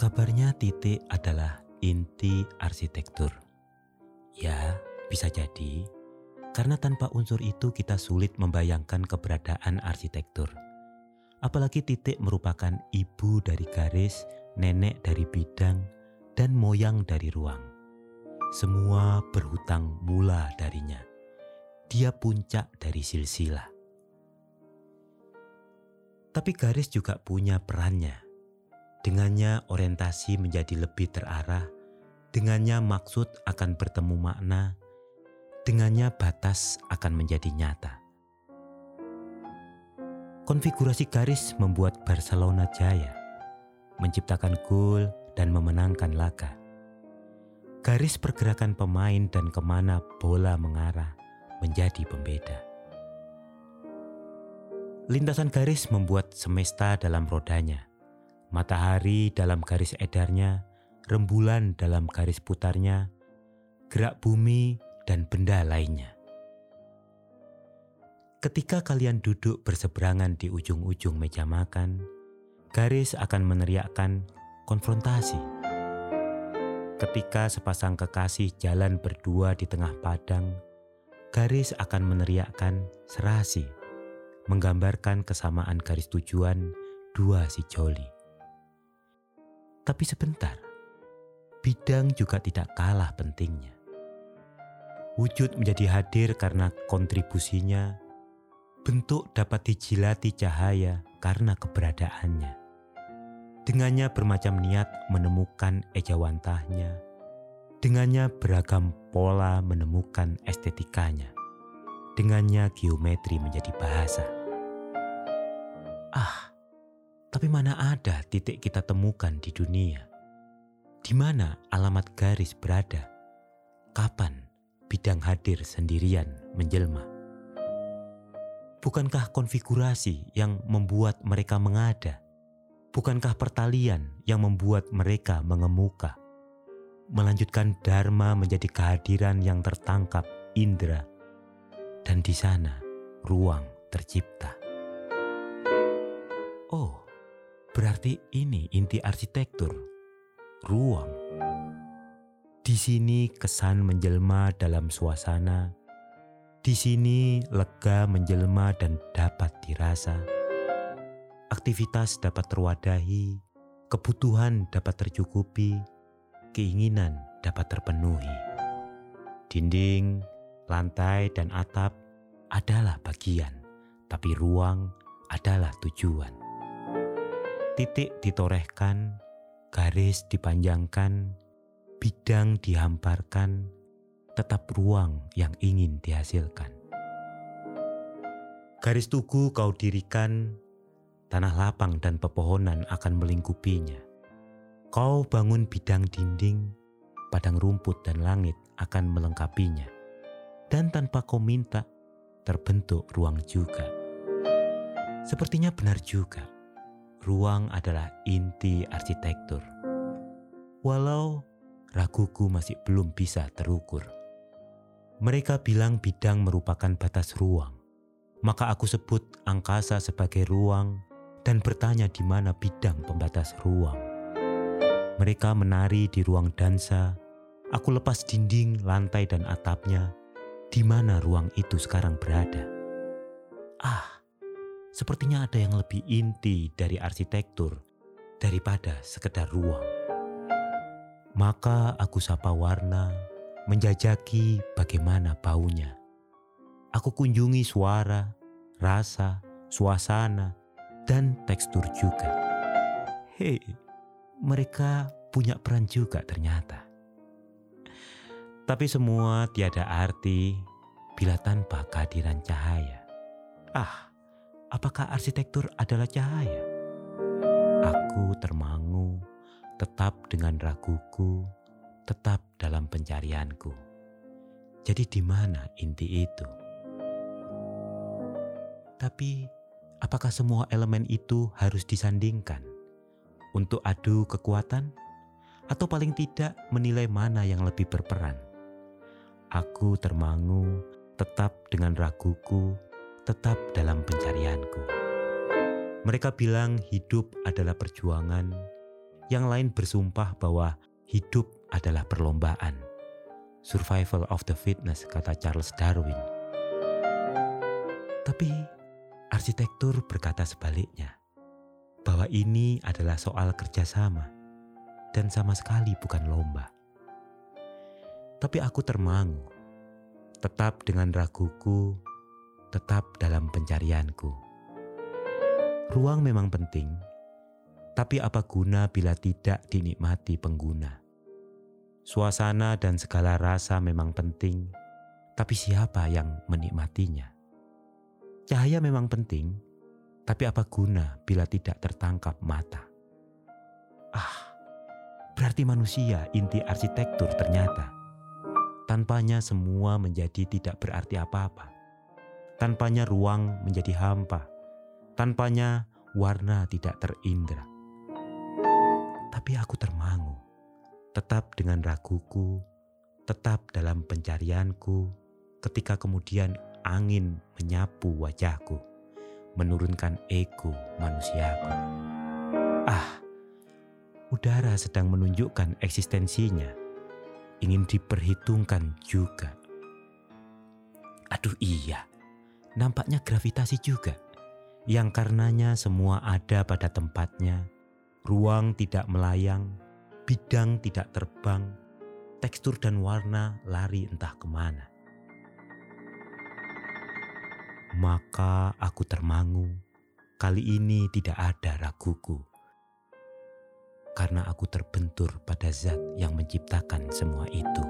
Kabarnya titik adalah inti arsitektur. Ya, bisa jadi karena tanpa unsur itu kita sulit membayangkan keberadaan arsitektur. Apalagi titik merupakan ibu dari garis, nenek dari bidang, dan moyang dari ruang. Semua berhutang mula darinya. Dia puncak dari silsilah. Tapi garis juga punya perannya. Dengannya orientasi menjadi lebih terarah, dengannya maksud akan bertemu makna, dengannya batas akan menjadi nyata. Konfigurasi garis membuat Barcelona jaya, menciptakan gol dan memenangkan laga. Garis pergerakan pemain dan ke mana bola mengarah menjadi pembeda. Lintasan garis membuat semesta dalam rodanya, matahari dalam garis edarnya, rembulan dalam garis putarnya, gerak bumi, dan benda lainnya. Ketika kalian duduk berseberangan di ujung-ujung meja makan, garis akan meneriakkan konfrontasi. Ketika sepasang kekasih jalan berdua di tengah padang, garis akan meneriakkan serasi menggambarkan kesamaan garis tujuan dua si joli. Tapi sebentar, bidang juga tidak kalah pentingnya. Wujud menjadi hadir karena kontribusinya, bentuk dapat dijilati cahaya karena keberadaannya. Dengannya bermacam niat menemukan ejawantahnya, dengannya beragam pola menemukan estetikanya, dengannya geometri menjadi bahasa. Ah, tapi mana ada titik kita temukan di dunia? Di mana alamat garis berada? Kapan bidang hadir sendirian menjelma? Bukankah konfigurasi yang membuat mereka mengada? Bukankah pertalian yang membuat mereka mengemuka? Melanjutkan Dharma menjadi kehadiran yang tertangkap indera, dan di sana ruang tercipta. Oh, berarti ini inti arsitektur. Ruang. Di sini kesan menjelma dalam suasana. Di sini lega menjelma dan dapat dirasa. Aktivitas dapat terwadahi, kebutuhan dapat tercukupi, keinginan dapat terpenuhi. Dinding, lantai, dan atap adalah bagian, tapi ruang adalah tujuan titik ditorehkan, garis dipanjangkan, bidang dihamparkan, tetap ruang yang ingin dihasilkan. Garis tugu kau dirikan, tanah lapang dan pepohonan akan melingkupinya. Kau bangun bidang dinding, padang rumput dan langit akan melengkapinya. Dan tanpa kau minta, terbentuk ruang juga. Sepertinya benar juga ruang adalah inti arsitektur. Walau raguku masih belum bisa terukur. Mereka bilang bidang merupakan batas ruang. Maka aku sebut angkasa sebagai ruang dan bertanya di mana bidang pembatas ruang. Mereka menari di ruang dansa. Aku lepas dinding, lantai, dan atapnya. Di mana ruang itu sekarang berada? Ah, Sepertinya ada yang lebih inti dari arsitektur daripada sekedar ruang. Maka aku sapa warna, menjajaki bagaimana baunya. Aku kunjungi suara, rasa, suasana, dan tekstur juga. Hei, mereka punya peran juga ternyata. Tapi semua tiada arti bila tanpa kehadiran cahaya. Ah, apakah arsitektur adalah cahaya? Aku termangu, tetap dengan raguku, tetap dalam pencarianku. Jadi di mana inti itu? Tapi apakah semua elemen itu harus disandingkan untuk adu kekuatan? Atau paling tidak menilai mana yang lebih berperan? Aku termangu tetap dengan raguku tetap dalam pencarianku. Mereka bilang hidup adalah perjuangan, Yang lain bersumpah bahwa hidup adalah perlombaan. Survival of the fitness, kata Charles Darwin. Tapi arsitektur berkata sebaliknya, bahwa ini adalah soal kerjasama dan sama sekali bukan lomba. Tapi aku termangu, tetap dengan raguku, tetap dalam pencarianku. Ruang memang penting, tapi apa guna bila tidak dinikmati pengguna? Suasana dan segala rasa memang penting, tapi siapa yang menikmatinya? Cahaya memang penting, tapi apa guna bila tidak tertangkap mata? Ah, berarti manusia inti arsitektur ternyata. Tanpanya semua menjadi tidak berarti apa-apa. Tanpanya ruang menjadi hampa Tanpanya warna tidak terindra. Tapi aku termangu, tetap dengan raguku, tetap dalam pencarianku, ketika kemudian angin menyapu wajahku, menurunkan ego manusiaku. Ah, udara sedang menunjukkan eksistensinya, ingin diperhitungkan juga. Aduh iya, nampaknya gravitasi juga yang karenanya semua ada pada tempatnya, ruang tidak melayang, bidang tidak terbang, tekstur dan warna lari entah ke mana. Maka aku termangu, kali ini tidak ada raguku. Karena aku terbentur pada zat yang menciptakan semua itu.